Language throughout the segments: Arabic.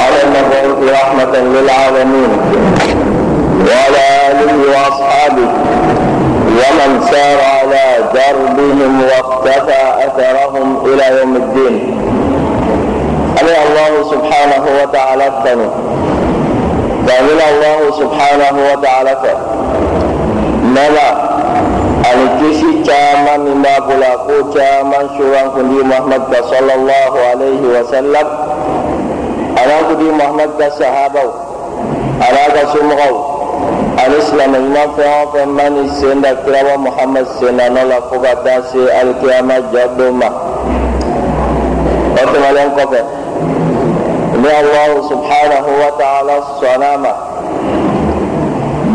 على المبعوث رحمة للعالمين وعلى آله وأصحابه ومن سار على دربهم واقتفى أثرهم إلى يوم الدين. أمي الله سبحانه وتعالى الثاني فأمن الله سبحانه وتعالى. نما ani kisi caman min b'a bolo ko caman suran kundi Muhammad ka sallallahu alaihi wasallam ana kundi Muhammad ka sahabaw ana ka somɔgɔw ani silamɛ ɲuman fɛn o fɛn ma ni sen da kirawa Muhammad senna la fo ka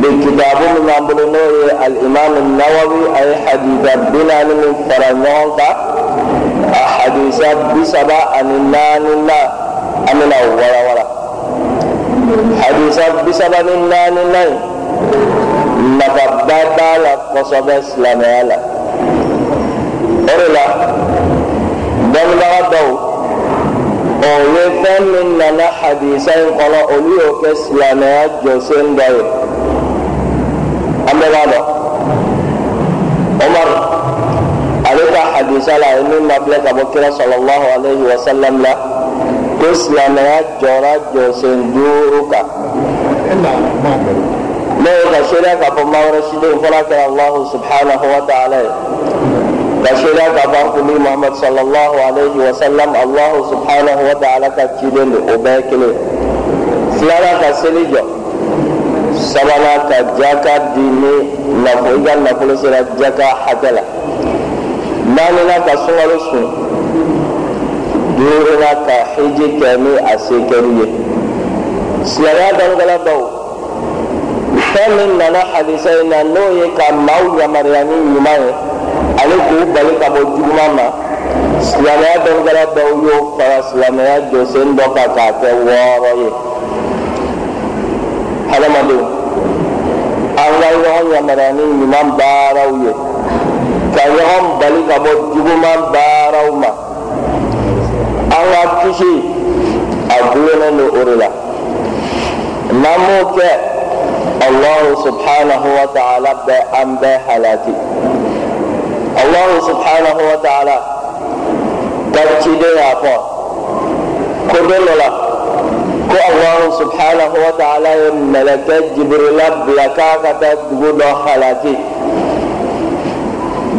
بكتاب من أمبلنوي الإمام النووي أي حديث بنا من فرنيونك أحاديث بسبا أن النان الله أمنا ولا ولا. حديث بسبا أن النان الله نفبدا لقصب إسلامي لا أرلا دمنا دو yi kɔnɔ olu y'o kɛ silamɛya jɔsen dɔ ye an bɛɛ b'a dɔn Umar ale ka hadisa la min ma filɛ ka bɔ kira sallallahu alayhi wa sallam la ko silamɛya jɔra jɔsen duuru kan ne ye ka seereya k'a fɔ maa wɛrɛ si den fɔlɔ kɛra Allahu subhanahu wa ta'ala ye ka seereya k'a fɔ an kuntigi Muhammad sallallahu alayhi wa sallam Allahu subhanahu wa ta'ala ka ciden don o bɛɛ ye kelen filanan ka seli jɔ sabanan ka jaka di ni nafolo i ka nafolo sera jaka hakɛ la naaninan ka sunkalo sun duurunan ka hiji kɛ ni a se kɛli ye silamɛya dɔnkɛla baw fɛn min nana hadisa in na n'o ye ka maaw yamaruya ni ɲuman ye ani k'u bali ka bɔ juguman ma silamɛya dɔnkɛla baw y'o fara silamɛya jɔsen dɔ kan k'a kɛ wɔɔrɔ ye hadamadenw an ka ɲɔgɔn yamaruya ni ɲuman baaraw ye ka ɲɔgɔn bali ka bɔ juguman baaraw ma. An ka kisi a gulonnen don o de la n'an m'o kɛ allahu subhanahu wa ta'ala bɛ an bɛɛ halaki allahu subhanahu wa ta'ala. Ka ciden y'a fɔ ko don dɔ la ko allahu subhanahu wa ta'ala ye mɛlɛkɛ jibirila bila k'a ka taa dugu dɔ halaki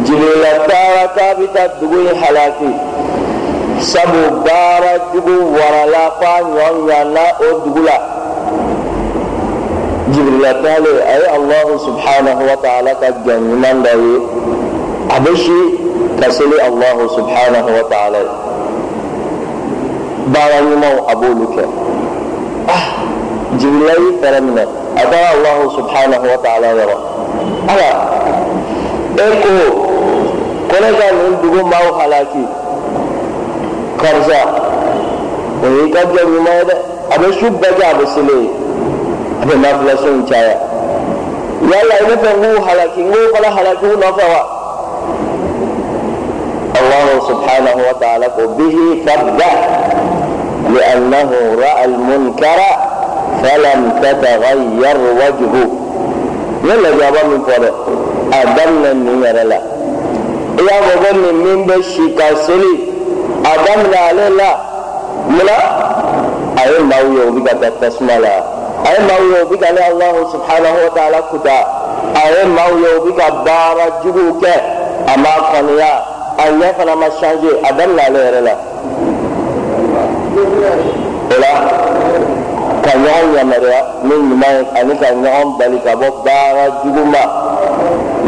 jibirila taara k'a bɛ taa dugu in halaki sabu baara jugu warala f'a ɲɔ ɲana o dugu la jibirila taale a ye allahu subhanahu wa ta'ala ka jɔn ɲuman dɔ ye a bɛ si ka seli allahu subhanahu wa ta'ala ye baara ɲumanw a b'olu kɛ e o y'i ka jɔ ɲuman ye dɛ a bɛ su bɛɛ kɛ a bɛ sele ye a bɛ nafilaso in caya yala i bɛ fɛ n k'u halaki n k'u fana halaki u nɔfɛ wa الله سبحانه وتعالى به فبه لأنه رأى المنكر فلم تتغير وجهه. يلا جابا من فره أدمنا النير لا. يا مغن من بشيكا سلي أدمنا عليه لا. ملا؟ أي ما يوبك تتسمى لا. أي ما يوبك على الله سبحانه وتعالى كتا. أي ما يوبك بارا جبوك أما قنيا أن يفنى ما شانجي أدمنا عليه لا. Ka ɲɔgɔn yamaruya ni ɲuman ye ani ka ɲɔgɔn bali ka bɔ baara jugu ma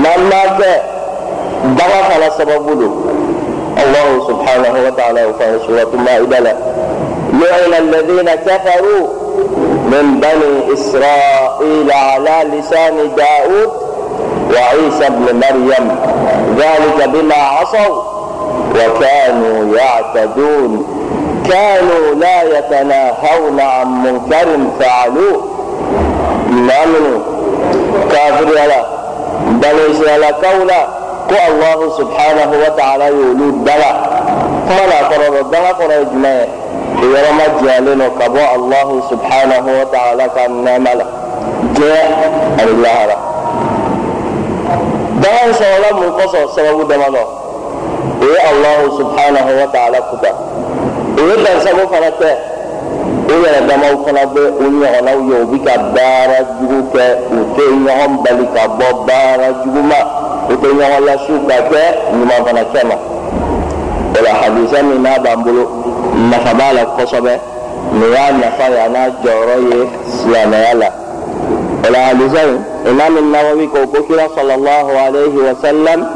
n'an m'a kɛ bagan fana sababu don allahu subhanahu wa ta'ala y'o fɔ an ye suratu ma'ida la لعن الذين كفروا من بني إسرائيل على لسان داود وعيسى ابن مريم ذلك بما عصوا وكانوا يعتدون كانوا لا يتناهون عن منكر فعلوه. ما منه كافر يلا. بل يسأل كولا. كو الله سبحانه وتعالى يولود دلا فلا قرر دلا قرر إجماع. يرمى جالين وكبوا الله سبحانه وتعالى كان نعمل. جاء الله. را دلا سوالا منقصة سببو دمانو إيه الله سبحانه وتعالى كتاب o ye alahu subhanahu wa ta'ala kuta o ye dansago fana tɛ o yɛrɛ damaw fana bɛ o ɲɔgɔnnaw ye u bɛ ka baara jugu kɛ u tɛ ɲɔgɔn bali ka bɔ baara jugu ma u tɛ ɲɔgɔn lasiw ka kɛ ɲuman fana kɛ ma o la hadisa min n'a b'an bolo. Nafa b'a la kosɛbɛ nin y'a nafa ye a n'a jɔyɔrɔ ye silamɛya la o la hadisa in imam nawawi ko ko kira sallallahu alaihi wa sallam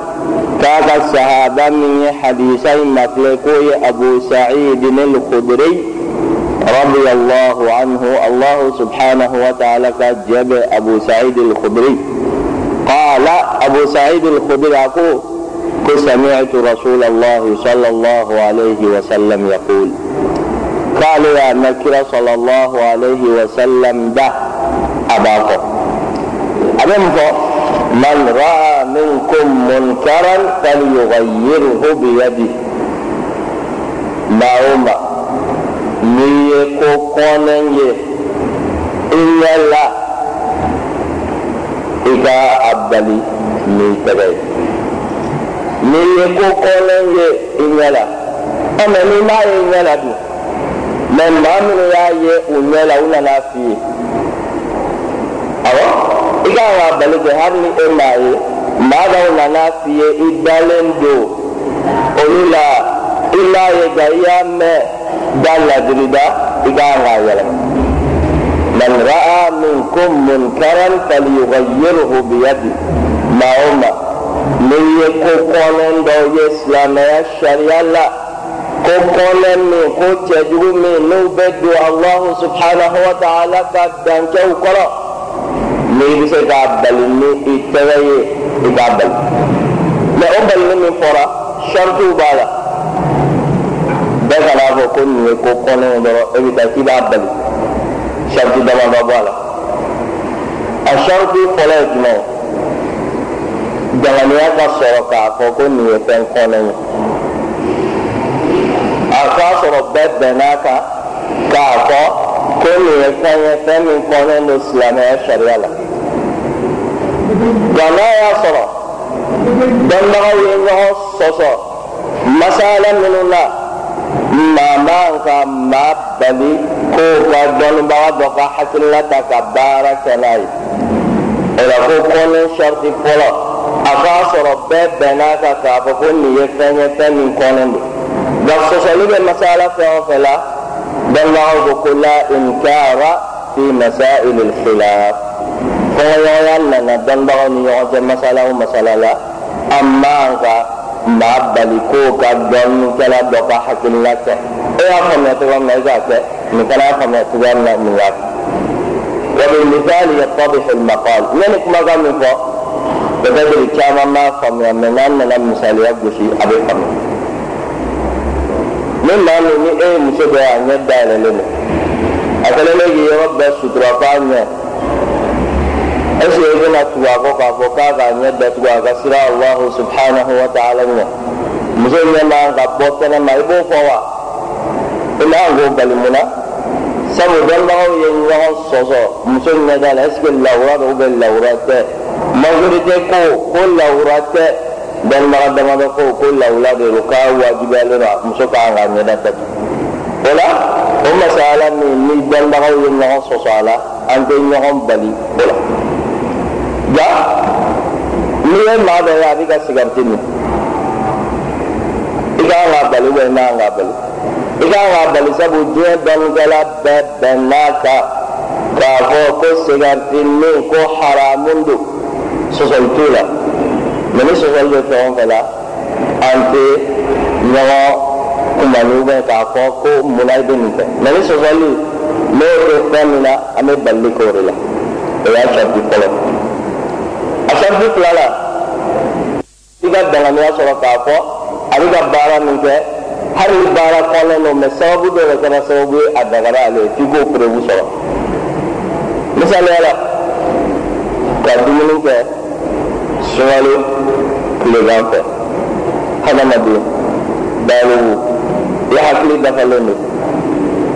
hadisa in nafilɛ k'o ye abu sa'id al-khudri رضي الله عنه. الله سبحانه وتعالى جاب أبو سعيد الخدري. قال أبو سعيد الخدري أقول سمعت رسول الله صلى الله عليه وسلم يقول قالوا يا نكرة صلى الله عليه وسلم ده أباكم أبنكم من رأى منكم منكرا فليغيره بيده ما أمر n'i ye ko kɔnɛn ye i ɲɛ la i ka a bali n'i tɛgɛ ye n'i ye ko kɔnɛn ye i ɲɛ la ɔ mɛ n'i m'a ye i maa i kan ka e dɔw nana f'i ye i dalen don olu la i m'a ye nka i y'a mɛn. دل دردا إقامة يلم من رأى منكم منكرا فليغيره بيده ما هما من يكو قولن دو يسلام يا الشريعة لا ko kɔnɛ min ko cɛjugu min n'u bɛ don alahu subhanahu wa ta'ala ka dancɛw kɔrɔ n'i bɛ se k'a bali ni i tɛgɛ ye i k'a bali mɛ o balili min fɔra saritiw b'a la bɛɛ kana fɔ ko nin ye ko kɔnɛ ye dɔrɔn e bɛ taa k'i b'a bali sariti dama ma bɔ a la a sariti fɔlɔ ye jumɛn ye janganiya ka sɔrɔ k'a fɔ ko nin ye fɛn kɔnɛ ye a k'a sɔrɔ bɛɛ bɛnn'a kan k'a fɔ ko nin ye fɛn ye fɛn min kɔnɛ don silamɛya sariya la n'a y'a sɔrɔ dɔnnibagaw ye ɲɔgɔn sɔsɔ masala minnu na maa man ka maa bali k'o ka dɔnnibaga dɔ ka hakilila ta ka baara kɛ n'a ye o la ko kɔnɛ sariti fɔlɔ a k'a sɔrɔ bɛɛ bɛnn'a kan k'a fɔ ko nin ye fɛn ye fɛn min kɔnɛ don nka sɔsɔli bɛ masala fɛn o fɛn la dɔnnibagaw ko ko la inkara fi masail al-khilaf kɔngɔɲɔgɔnya nana dɔnnibagaw ni ɲɔgɔn cɛ masala o masala la an man ka maa bali k'o ka dɔɔninkɛla dɔ ka hakilina kɛ e y'a faamuya cogoya min na i k'a kɛ nin fana y'a faamuya cogoya min na nin y'a kɛ وبالمثال يتضح المقال من كما قال من فوق بقدر كما ما فهم من أن لم مثال يبدو أبي فهم من ما من إيه مسجد أن يدعي لنا أكلم يجي رب فانيا ɛsɛ ebi na tugu akɔ k'a fɔ k'a k'a ɲɛ datugu a ka sira alahu subhanahu wa ta'ala ɲɛ muso ɲɛ man ka bɔ kɛnɛ ma i b'o fɔ wa i man k'o bali mun na sabu dɔnnibagaw ye ɲɔgɔn sɔsɔ muso ɲɛ da la ɛseke lawura don ubiyɛn lawura tɛ majorite ko ko lawura tɛ dɔnnibaga damadɔ ko ko lawura de don k'a wajibiyalen don muso ka ɲɛ da datugu o la o masala min ni dɔnnibagaw ye ɲɔgɔn sɔsɔ a la an tɛ ɲɔgɔn bali o la. Ja n'i ye maa dɔ ye a bɛ ka sigariti min i kan k'a bali i man k'a bali i kan k'a bali sabu diɲɛ dɔnnikɛla bɛɛ bɛnn'a kan k'a fɔ ko sigariti min ko haramun don sɔsɔli t'o la mɛ ni sɔsɔli bɛ fɛn o fɛn la an tɛ ɲɔgɔn ubiyɛn k'a fɔ ko munna i bɛ nin kɛ mɛ ni sɔsɔli n'o tɛ fɛn min na an bɛ balili kɛ o de la o y'a sariti fɔlɔ. Sariti fila la i ka danganiya sɔrɔ k'a fɔ a bɛ ka baara min kɛ hali ni baara kɔnɔn don mɛ sababu dɔ de kɛra sababu ye a dagara ale ye f'i k'o perewu sɔrɔ misaliya la ka dumuni kɛ sunkalo tilegan fɛ hadamaden balo ya hakili dafalen don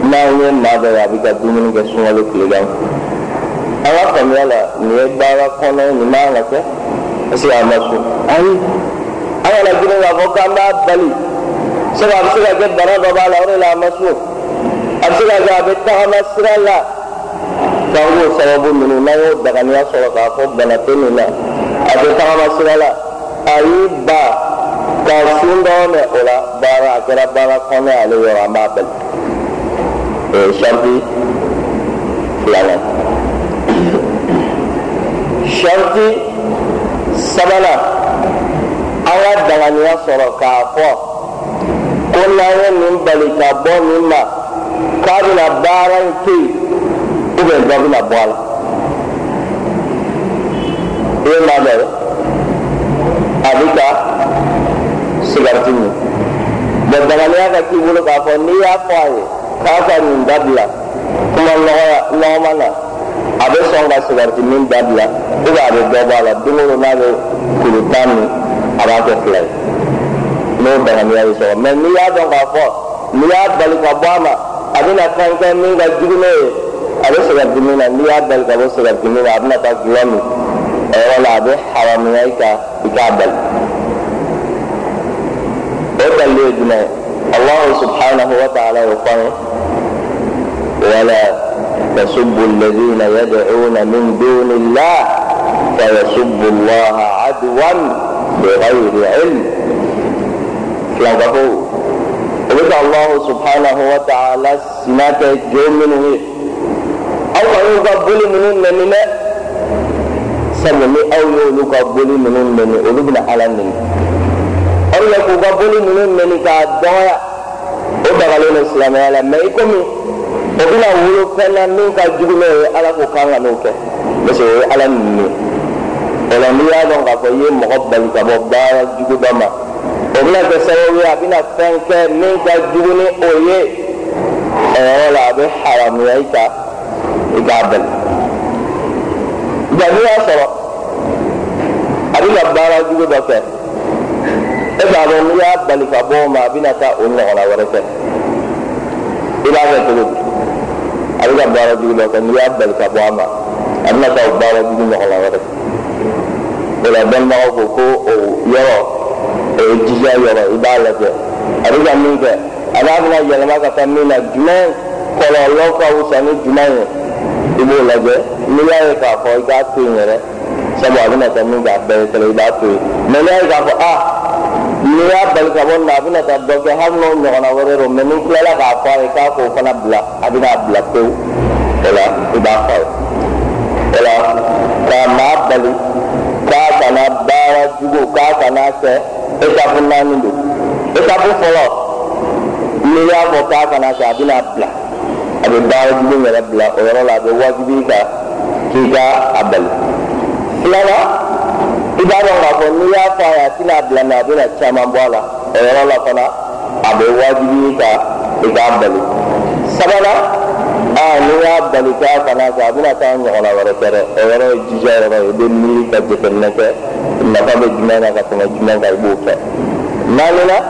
n'an ye maa dɔ ye a bɛ ka dumuni kɛ sunkalo tilegan an ka faamuya la nin ye baara kɔnɔ ye nin man ka kɛ est ce que a ma sun ayi an kana girin k'a fɔ k'an b'a bali sabu a bɛ se ka kɛ bana dɔ b'a la o de la a ma sun a bɛ se ka kɛ a bɛ tagama sira la k'an k'o sababu ninnu n'an y'o daganiya sɔrɔ k'a fɔ bana tɛ nin na a bɛ tagama sira la a y'i ba k'a sun dɔrɔn o la baara a kɛra baara kɔnɔ ye ale yɔrɔ an b'a bali ye sariti filanan sariti sabanan an ka danganiya sɔrɔ k'a fɔ ko n'an ye nin bali ka bɔ nin ma k'a bɛna baara in to yen ubiyɛn dɔ bɛna bɔ a la i ye maa dɔ a bɛ ka sigariti min bɔn danganiya ka k'i bolo k'a fɔ n'i y'a fɔ a ye k'a ka nin dabila kuma nɔgɔya nɔgɔma na a bɛ sɔn ka sigariti min dabila ubiyɛn a bɛ dɔ bɔ a la don o don n'a bɛ kuru tan min a b'a kɛ fila ye n'o danganiya y'i sɔrɔ mɛ n'i y'a dɔn k'a fɔ n'i y'a bali ka bɔ a ma a bɛna fɛn kɛ min ka jugu n'o ye a bɛ sigariti min na n'i y'a bali ka bɔ sigariti min na a bɛna taa gulɔ min o yɔrɔ la a bɛ haramuya i kan i k'a bali o dalili ye jumɛn ye alahu subhanahu wa ta'ala y'o fɔ an ye wala tasubbu alladhina yad'una min duni allah fayasubbu allaha adwan bighayri ilm filankafo o bɛ ka alahu subhanahu wa ta'ala sina kɛ jo minnu ye aw ka y'u ka boli minnu nɛni dɛ sabu ni aw y'olu ka boli ninnu nɛni olu bɛna o bɛna wolo fɛn na min ka jugu n'o ye ala ko kan ka n'o kɛ parce que o ye ala nɛni ye o la n'i y'a dɔn k'a fɔ i ye mɔgɔ bali ka bɔ baara jugu dɔ ma o bɛna kɛ sababu ye a bɛna fɛn kɛ min ka jugu ni o ye o yɔrɔ la a bɛ haramuya i kan i k'a bali. nka n'i y'a sɔrɔ a bɛ ka baara jugu dɔ kɛ e b'a dɔn n'i y'a bali ka bɔ o ma a bɛna taa o ɲɔgɔnna wɛrɛ kɛ i b'a kɛ cogo di a bɛ ka baara jugu dɔ kɛ n'i y'a bali ka bɔ a ma a bɛna taa o baara jugu ɲɔgɔnna wɛrɛ kɛ o la dɔnnibagaw ko ko o yɔrɔ o ye jija yɔrɔ i b'a lajɛ a bɛ ka min kɛ a n'a bɛna yɛlɛma ka taa min na jumɛn kɔlɔlɔ ka wusa ni jumɛn ye i b'o lajɛ n'i y'a. Ye k'a fɔ i k'a to yen yɛrɛ sabu a bɛna taa min k'a bɛɛ ye kɛlɛ i b'a to yen mɛ n'i y'a ye k'a fɔ a n'i y'a bali ka bɔ nin na a bɛna taa dɔ kɛ hali n'o ɲɔgɔnna wɛrɛ don mɛ n'i tilala k'a fɔ a ye k'a k'o fana bila a bɛna bila pewu o la i b'a fɔ a ye o la k'a maa bali k'a kana baara jugu k'a kana kɛ etapu naani don etapu fɔlɔ n'i y'a fɔ k'a kana kɛ a bɛna bila a bɛ baara jugu yɛrɛ bila o yɔrɔ la a bɛ wajibi i kan k'i ka a bali filanan i b'a dɔn k'a fɔ n'i y'a fɔ a ye a tɛna bila mɛ a bɛna caman bɔ a la o yɔrɔ la fana a bɛ wajibi i i k'a bali sabanan aa n'i y'a bali k'a kana kɛ a bɛna taa ɲɔgɔnna wɛrɛ kɛ dɛ o yɔrɔ ye jija yɔrɔ ye i bɛ miiri ka jateminɛ kɛ nafa bɛ jumɛn na ka tɛmɛ jumɛn kan i b'o kɛ naaninan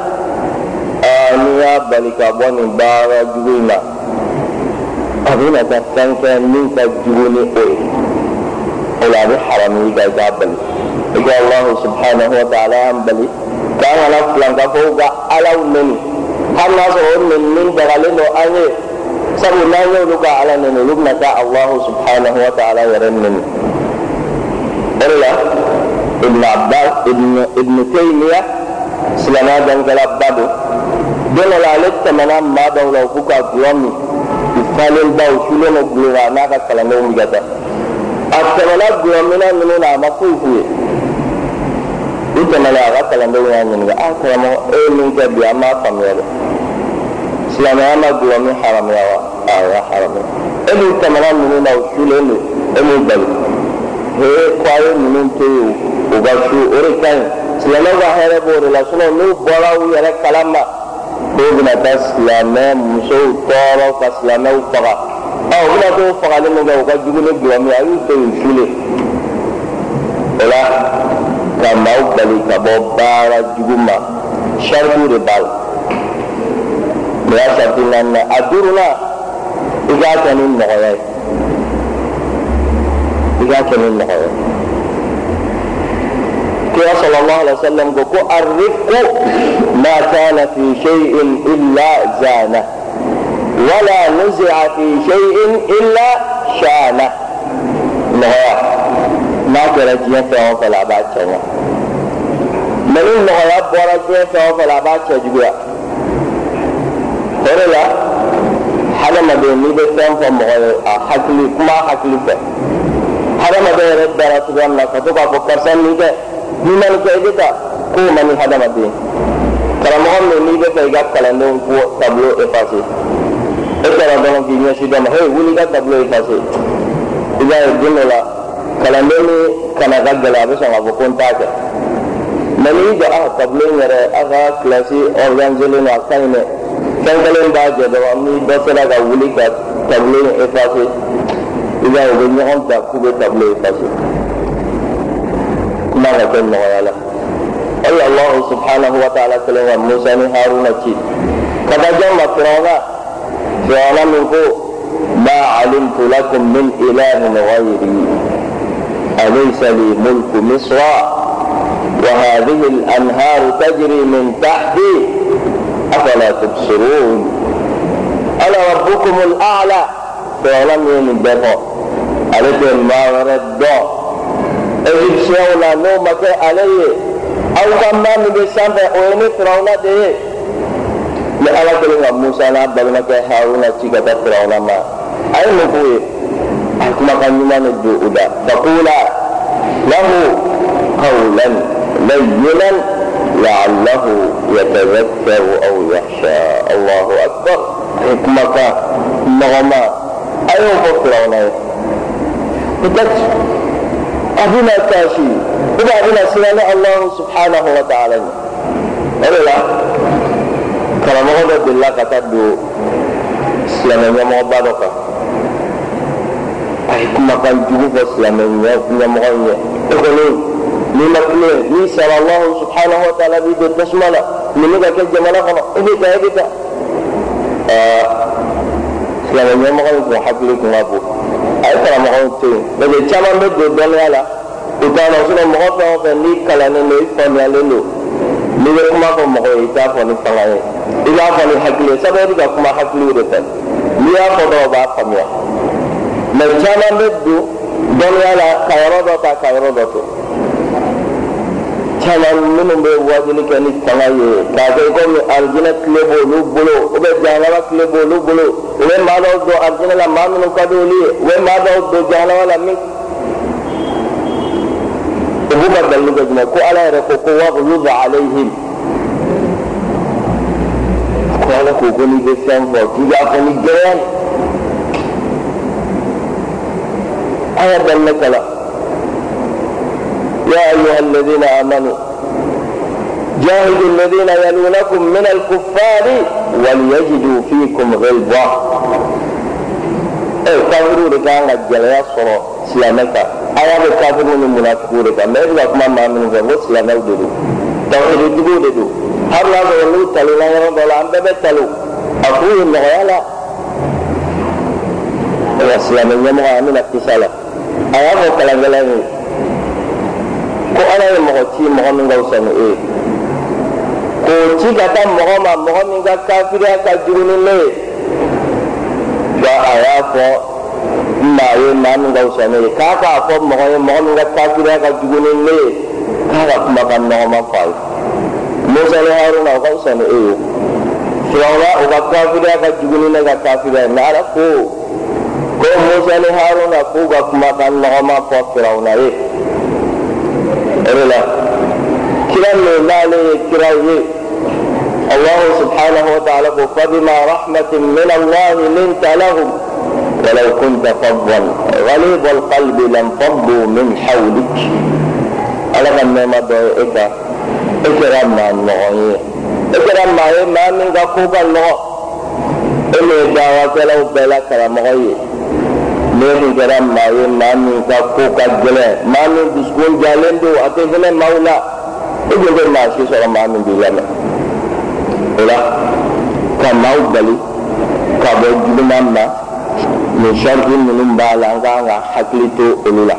aa n'i y'a bali ka bɔ nin baara jugu in na a bɛna taa fɛn kɛ min ka jugu ni o ye o la a bɛ haramu i kan i k'a bali i ka alahu subhanahu wa ta'ala y'an bali k'an kana filankafɔw ka alaw nɛni hali n'a sɔrɔ o nɛnini dagalen don an ye sabu n'an y'olu ka ala nɛni olu bɛna taa alahu subhanahu wa ta'ala yɛrɛ nɛni o de la ibn abbas ibn ibn taymiya silamɛya dɔnkɛla ba don don dɔ la ale tɛmɛna maa dɔw la u b'u ka gulɔ min u falen ba u sulen don gulɔ kan a n'a ka kalandenw bɛ ka taa a tɛmɛna gulɔ minɛ minnu na a ma foyi f'u ye u tɛmɛna a ka kalandenw y'a ɲininka a karamɔgɔ e ye min kɛ bi an m'a faamuya dɛ silamɛya ma gulɔ min haramuya wa a y'a haramuya e min tɛmɛna ninnu na u sulen don e min bali he ko a ye ninnu to yen u ka su o de ka ɲi silamɛw ka hɛrɛ b'o de la n'u bɔra u yɛrɛ kalama dɔw bɛna taa silamɛ musow tɔɔrɔ ka silamɛw faga ɔ u bɛna t'o fagali min kɛ u ka jugu ni gulɔ min a y'u to yen sulen o la ka maaw bali ka bɔ baara jugu ma saritiw de b'a la o y'a sariti naaninan a duurunan i k'a kɛ ni nɔgɔya ye i k'a kɛ ni nɔgɔya ye kira sallallahu alaihi wasallam ko ko arrifqu ma kana fi shay'in illa zana wala nuzi'a fi shay'in illa shana nɔgɔya n'a kɛra diɲɛ fɛn o fɛn la a b'a cɛ ɲa mɛ ni nɔgɔya bɔra diɲɛ fɛn o fɛn la a b'a cɛ juguya o de la hadamaden n'i bɛ fɛn fɔ mɔgɔ ye a hakili kuma hakili fɛ hadamaden yɛrɛ dara cogoya min na ka to k'a fɔ karisa nin kɛ n'i ma nin kɛ i bɛ taa k'o man di hadamaden karamɔgɔ min n'i bɛ fɛ i ka kalandenw ko tableau effacé e kɛra dɔrɔn k'i ɲɛsin dɔ ma hey wuli i ka tableau effacé i b'a ye don dɔ la kalanden kana ka gɛlɛ a bɛ sɔn k'a fɔ ko n t'a kɛ mɛ n'i jɔ a tableau in yɛrɛ a ka kilasi organisé len don a ka ɲi dɛ fɛn kelen b'a jɛ dɔrɔn ni dɔ sera ka wuli ka tableau in effacé i b'a ye u bɛ ɲɔgɔn ta k'u bɛ tableau effacé kuma ka kɛ nɔgɔya la hali alahu subhanahu wa ta'ala kɛlen ka musa ni haruna ci ka taa jɔn ma firawuna firawuna min ko ma alimtu lakum min ilahin ghayri أليس لي ملك مصر؟ وهذه الأنهار تجري من تحتي. أفلا تبصرون؟ ألا ربكم الأعلى؟ فلم يؤمن بها قالت ما رد إذن شاولا نومك علي أو كما من السماء وينك رونا دي لألا كلمة موسى نعبد لك هارونا تيكا تترونا ما أي مقوي ka musa n'a balimakɛ haruna ci ka taa firawuna ma a ye mun f'u ye a ye kumakan ɲuman de don u da fakula lahu qawlan layyinan la'allahu yatadhakkaru aw yakhsha allahu akbar a ye kumakan la jugu fɔ silamɛ ɲɛmɔgɔ ɲɛ e kɔni n'i ma tile n'i sara alahu subhanahu wa ta'ala b'i don tasuma la nin bɛ ka kɛ jamana kɔnɔ i bɛ taa i bɛ taa aa silamɛ ɲɛmɔgɔ in tun hakili tun ka bon a ye karamɔgɔw to yen parce que caman bɛ don dɔnniya la u t'a dɔn mɔgɔ fɛn o fɛn n'i kalannen don i faamuyalen don n'i bɛ kuma fɔ mɔgɔ ye i t'a fɔ ni fanga ye i b'a fɔ ni hakili ye sabu e bɛ ka kuma hakiliw de fɛ n'i y'a fɔ dɔrɔn o b'a faamuya mɛ caman bɛ don dɔnniya la ka yɔrɔ dɔ ta ka yɔrɔ dɔ to caman minnu bɛ wajuli kɛ ni fanga ye k'a kɛ komi alijinɛ tile b'olu bolo u bɛ jahanama tile b'olu bolo u bɛ maa dɔw don alijinɛ la maa minnu ka di olu ye u bɛ maa dɔw don jahanama la min u b'u ka dalilu kɛ jumɛn ko ala yɛrɛ ko ko wagluba alayhim ko ala ko ko n'i bɛ fɛn fɔ k'i k'a fɔ ni gɛlɛya أيضا مثلا يا أيها الذين آمنوا جاهدوا الذين يلونكم من الكفار وليجدوا فيكم غلظة. إيه كافرون كان عجل يصر سلامك إيه كافرون المنافقون كان. ما ما من ذلك سلامه ودلو توحيد الدبو دلو هر لازا يلو تلو لا يرد ولا عم ببتلو اخوه اللي غيالا إيه سلامه يمغى من اتصاله a y'a fɔ kalankɛla ye ko ala ye mɔgɔ ci mɔgɔ min ka fisa ni e ye k'o ci ka taa mɔgɔ ma mɔgɔ min ka kafiriya ka jugu ni a y'a fɔ maa ye maa min ka fisa ne ye k'a k'a fɔ mɔgɔ ye mɔgɔ min ka kafiriya ka jugu ni ye k'a ka kumakan nɔgɔma fɔ a ye musa ni haruna o ka fisa ni e ye firawuna o ka kafiriya ka jugu ni ne ka kafiriya mɛ ala ko ko musa ni haruna k'u ka kumakan nɔgɔma fɔ firawuna ye o de la kira min n'ale ye kira ye الله سبحانه وتعالى فبما رحمة من الله لنت لهم ولو كنت فظا غليظ القلب لانفضوا من حولك على ما دعيك اكرم مع النغية اكرم مع ما من قفوك النغ إني دعوك لو بلا كرمغية لكن كرم مع ما من قفوك الجلال ما من بسكون جالندو أتفنى مولا إذن ما شيء ما من بلما o la ka maaw bali ka bɔ juguman ma nin sharti ninnu b'a la an kan ka hakili to olu la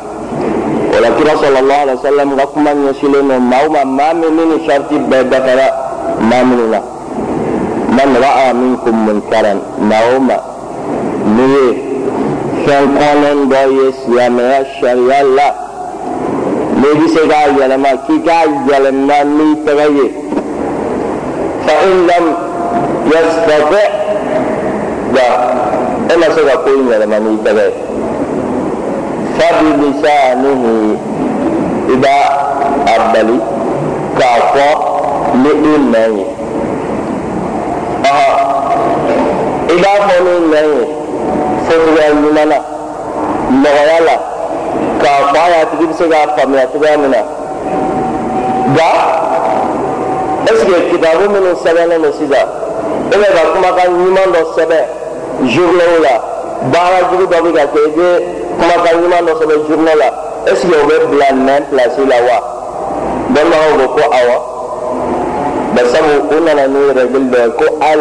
o la kira sallallahu alaihi wa sallam ka kuma ɲɛsinnen don maaw ma maa min ni nin sharti bɛɛ dafara maa minnu na man ra'a minkum munkaran maa o maa n'i ye fɛn kɔnɔn dɔ ye silamɛya sariya la n'i bɛ se k'a yɛlɛma k'i k'a yɛlɛma n'i tɛgɛ ye fa in lam yastati nka e ma se ka ko in yɛlɛma n'i tɛgɛ ye fa bi lisanihi i b'a a bali k'a fɔ ni i nɛn ye i b'a fɔ fɔcogoya ɲuman na nɔgɔya la k'a fɔ a y'a tigi bɛ se k'a faamuya cogoya min na nka ɛseke kitabu minnu sɛbɛnnen don sisan e bɛ ka kumakan ɲuman dɔ sɛbɛn journaux la baara jugu dɔ bɛ ka kɛ i bɛ kumakan ɲuman dɔ sɛbɛn journal la ɛseke o bɛ bila nɛn pilasi la wa dɔnnibagaw ko ko awɔ basabu u nana ni règle dɔ ye ko al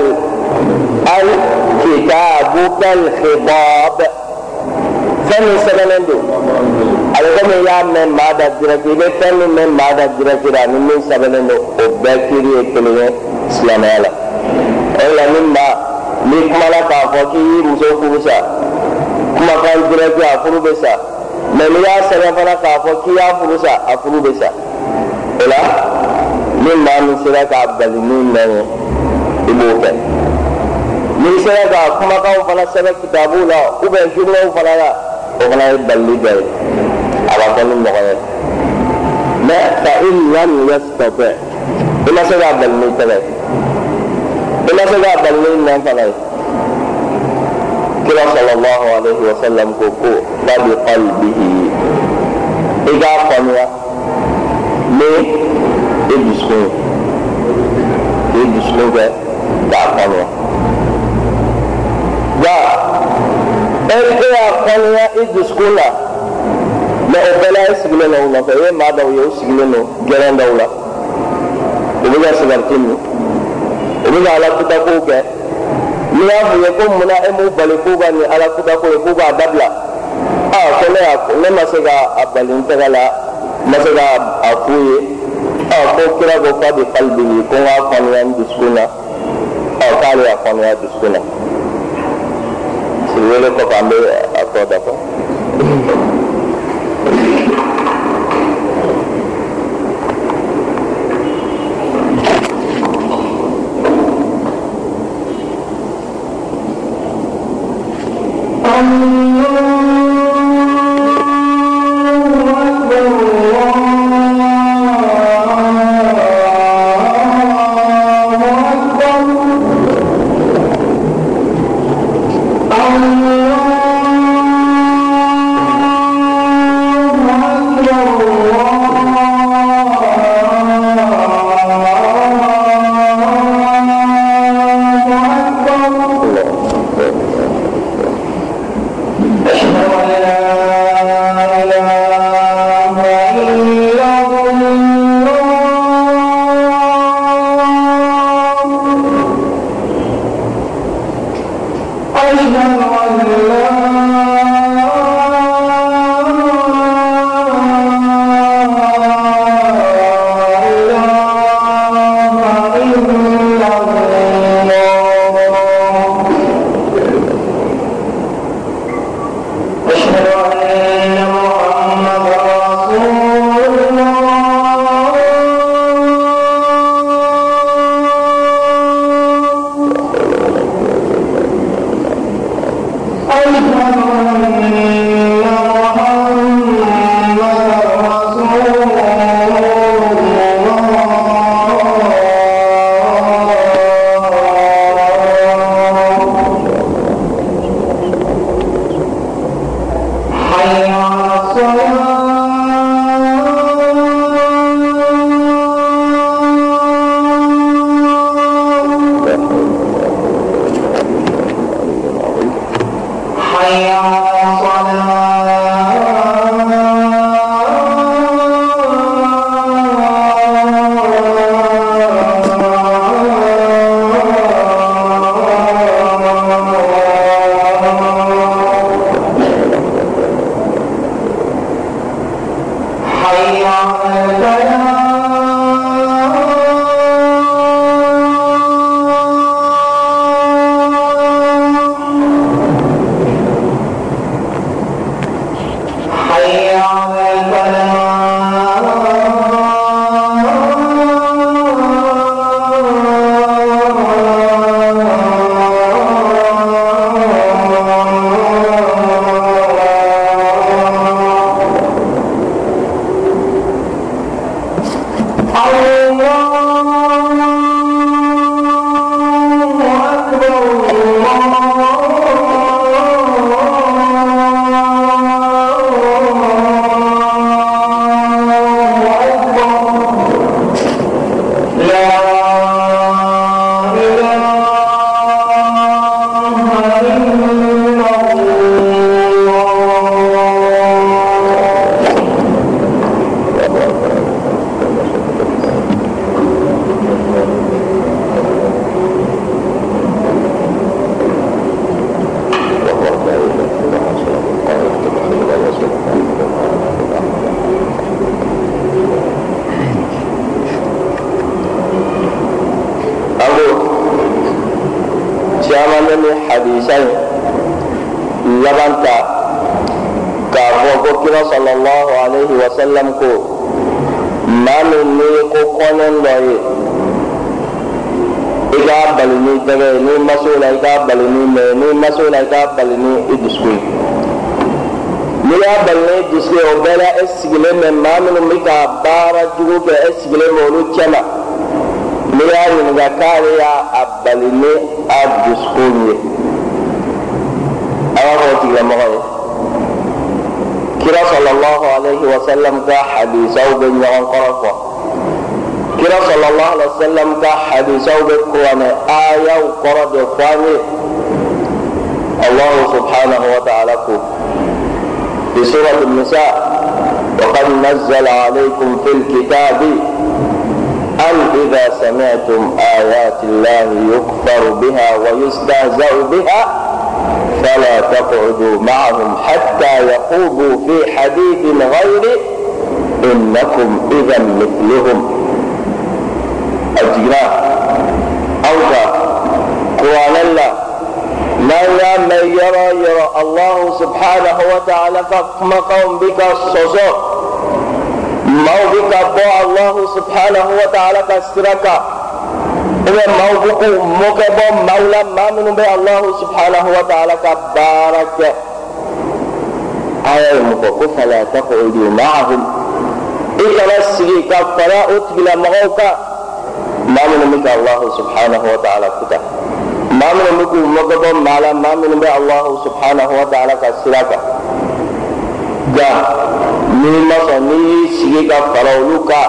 kitabu kal khidab fɛn min sɛbɛnnen don a bɛ komi i y'a mɛn maa da direct i bɛ fɛn min mɛn maa da direct la ni min sɛbɛnnen don o bɛɛ kiiri ye kelen ye silamɛya la o la ni maa n'i kumana k'a fɔ k'i y'i muso furu sa kumakan direct a furu bɛ sa mɛ n'i y'a sɛbɛn fana k'a fɔ k'i y'a furu sa a furu bɛ sa o la ni maa min sera k'a bali ni mɛn ye i b'o kɛ n'i sera ka kumakanw fana sɛbɛn kitabu la ou bien journaux fana la o fana ye balili dɔ ye a b'a fɔ ni mɔgɔ ye mɛ fa in lam yastati. I ma se k'a n'i tɛgɛ i ma se k'a n'i fana ye kira sallallahu alaihi wa sallam ko ko fa bi qalbihi i k'a faamuya ni i dusukun k'i dusukun kɛ k'a faamuya nka e e y'a faamuya i dusukun na mɛ o bɛɛ la e sigilen don u nɔfɛ e ye maa dɔw ye o sigilen don gɛrɛn dɔw la u bɛ ka sigariti min u bɛ ka ala kutakow kɛ n'i y'a f'u ye ko munna e m'u bali k'u ka nin ala kutako ye k'u k'a dabila aa ko ne y'a ne ma se ka bali n tɛgɛ la n ma se ka f'u ye aa ko kira ko k'a bɛ kalbi ko n k'a faamuya n dusukun na ɔ k'ale y'a faamuya dusukun na sigi wele kɔfɛ an bɛ a n'i y'a bali ni dusukun ye o bɛɛ la e sigilen bɛ maa minnu bɛ ka baara jugu kɛ e sigilen bɛ olu cɛ ma n'i y'a ɲininka k'ale y'a bali ni a dusukun ye a b'a fɔ o tigilamɔgɔ ye kira sallallahu alaihi wa sallam ka hadisaw bɛ ɲɔgɔn kɔrɔ fɔ kira sallallahu alaihi wa sallam ka hadisaw bɛ kuranɛ ayaw kɔrɔ de fɔ an ye allahu subhanahu wa ta'ala ko في سورة النساء وقد نزل عليكم في الكتاب أن إذا سمعتم آيات الله يكفر بها ويستهزأ بها فلا تقعدوا معهم حتى يخوضوا في حديث غيره إنكم إذا مثلهم. أجنا أوكا قرآن الله. لا يا من يرى يرى الله سبحانه وتعالى فقم بك الصوصو ما بك الله سبحانه وتعالى كسرك ibe mawbuku moke bo mawla ma minnu bɛ allahu subhanahu wa ta'ala ka baara kɛ aya ye mun fɔ ko fala taqudu ma'ahum i kana sigi ka fara o tigilamɔgɔw kan maa minnu bɛ ka allahu subhanahu wa ta'ala kuta maa minnu bɛ k'u mɔkɛ bɔ maa la maa minnu bɛ allahu subhanahu wa ta'ala ka sira kan nka n'i ma sɔn n'i y'i sigi ka fara olu kan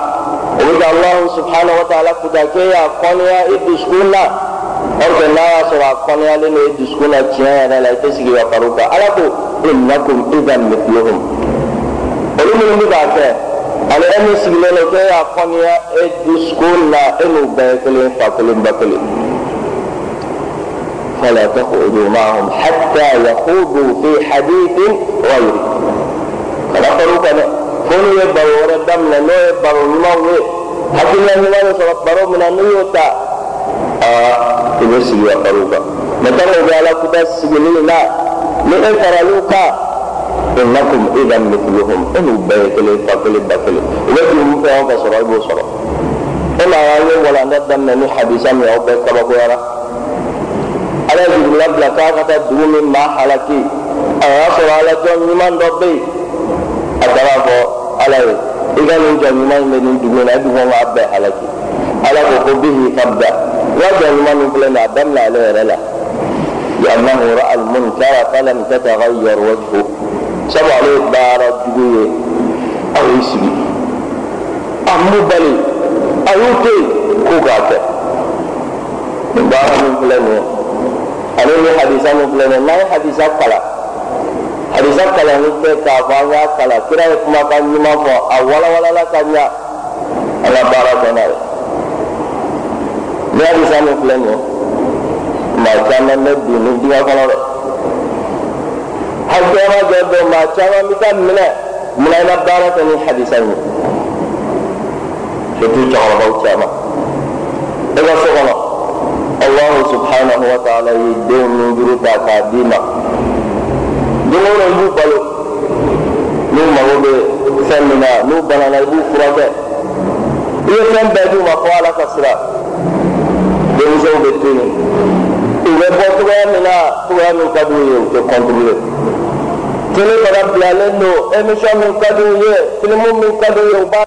o bɛ ka alahu subhanahu wa ta'ala kuta k'e y'a kɔnɔya i dusukun na or que n'a y'a sɔrɔ a kɔnɔyalen don i dusukun na tiɲɛ yɛrɛ la i tɛ sigi ka fara u kan ala ko innakum idan mithlihum olu minnu bɛ k'a kɛ ani e min sigilen don k'e y'a kɔnɔya e dusukun na e n'u bɛɛ ye kelen fa kelen ba kelen فلا تقعدوا معهم حتى يخوضوا في حديث غيري. فلا قالوا كما كونوا يبروا ولا الدم لأنه يبروا الموضوع حتى لا يبروا سيبروا من أن يوتا. تبس يا قروبا مثلا إذا لا تبس جميل لا. من ان ترى لوكا إنكم إذا مثلهم. ان بيت لي فقل بكل ولكن ممكن ان تصرعوا بصرع الا يقول أن الدم من حديثا يا رب كما قلت ala ye jigila bila k'a ka taa dugu min maa halaki a y'a sɔrɔ ala jɔn ɲuman dɔ bɛ yen a taara fɔ ala ye i ka nin jɔn ɲuman in bɛ nin dugu in na e dugu k'a bɛɛ halaki ala ko ko bihi kabda n ka jɔn ɲuman min filɛ nin ye a daminɛ ale yɛrɛ la لأنه رأى المنكر فلم تتغير وجهه sabu ale ye baara jugu ye aw y'i sigi a m'u bali a y'u to yen k'u k'a kɛ nin baara min filɛ nin ye ani ni hadisa min filɛ nin ye n'an ye hadisa kalanni tɛ k'a fɔ an kalan kira ye kumakan ɲuman fɔ a walawalala ka ɲa an ka baara kɛ n'a ye ni. Hadisa min filɛ nin ye maa caman bɛ bin ni diŋɛ kɔnɔ dɛ hakɛma dɔ bɛ maa caman bɛ taa minɛ i ma baara kɛ ni hadisa in ye surtout cɛkɔrɔbaw caman e ka so kɔnɔ i ye fɛn bɛɛ d'u ma fo ala ka sira denmisɛnw bɛ to yen u bɛ bɔ cogoya min na cogoya min ka d'u ye u tɛ kɔntinuye tele fana bilalen don émission min ka d'u ye filimu min ka d'u ye u b'a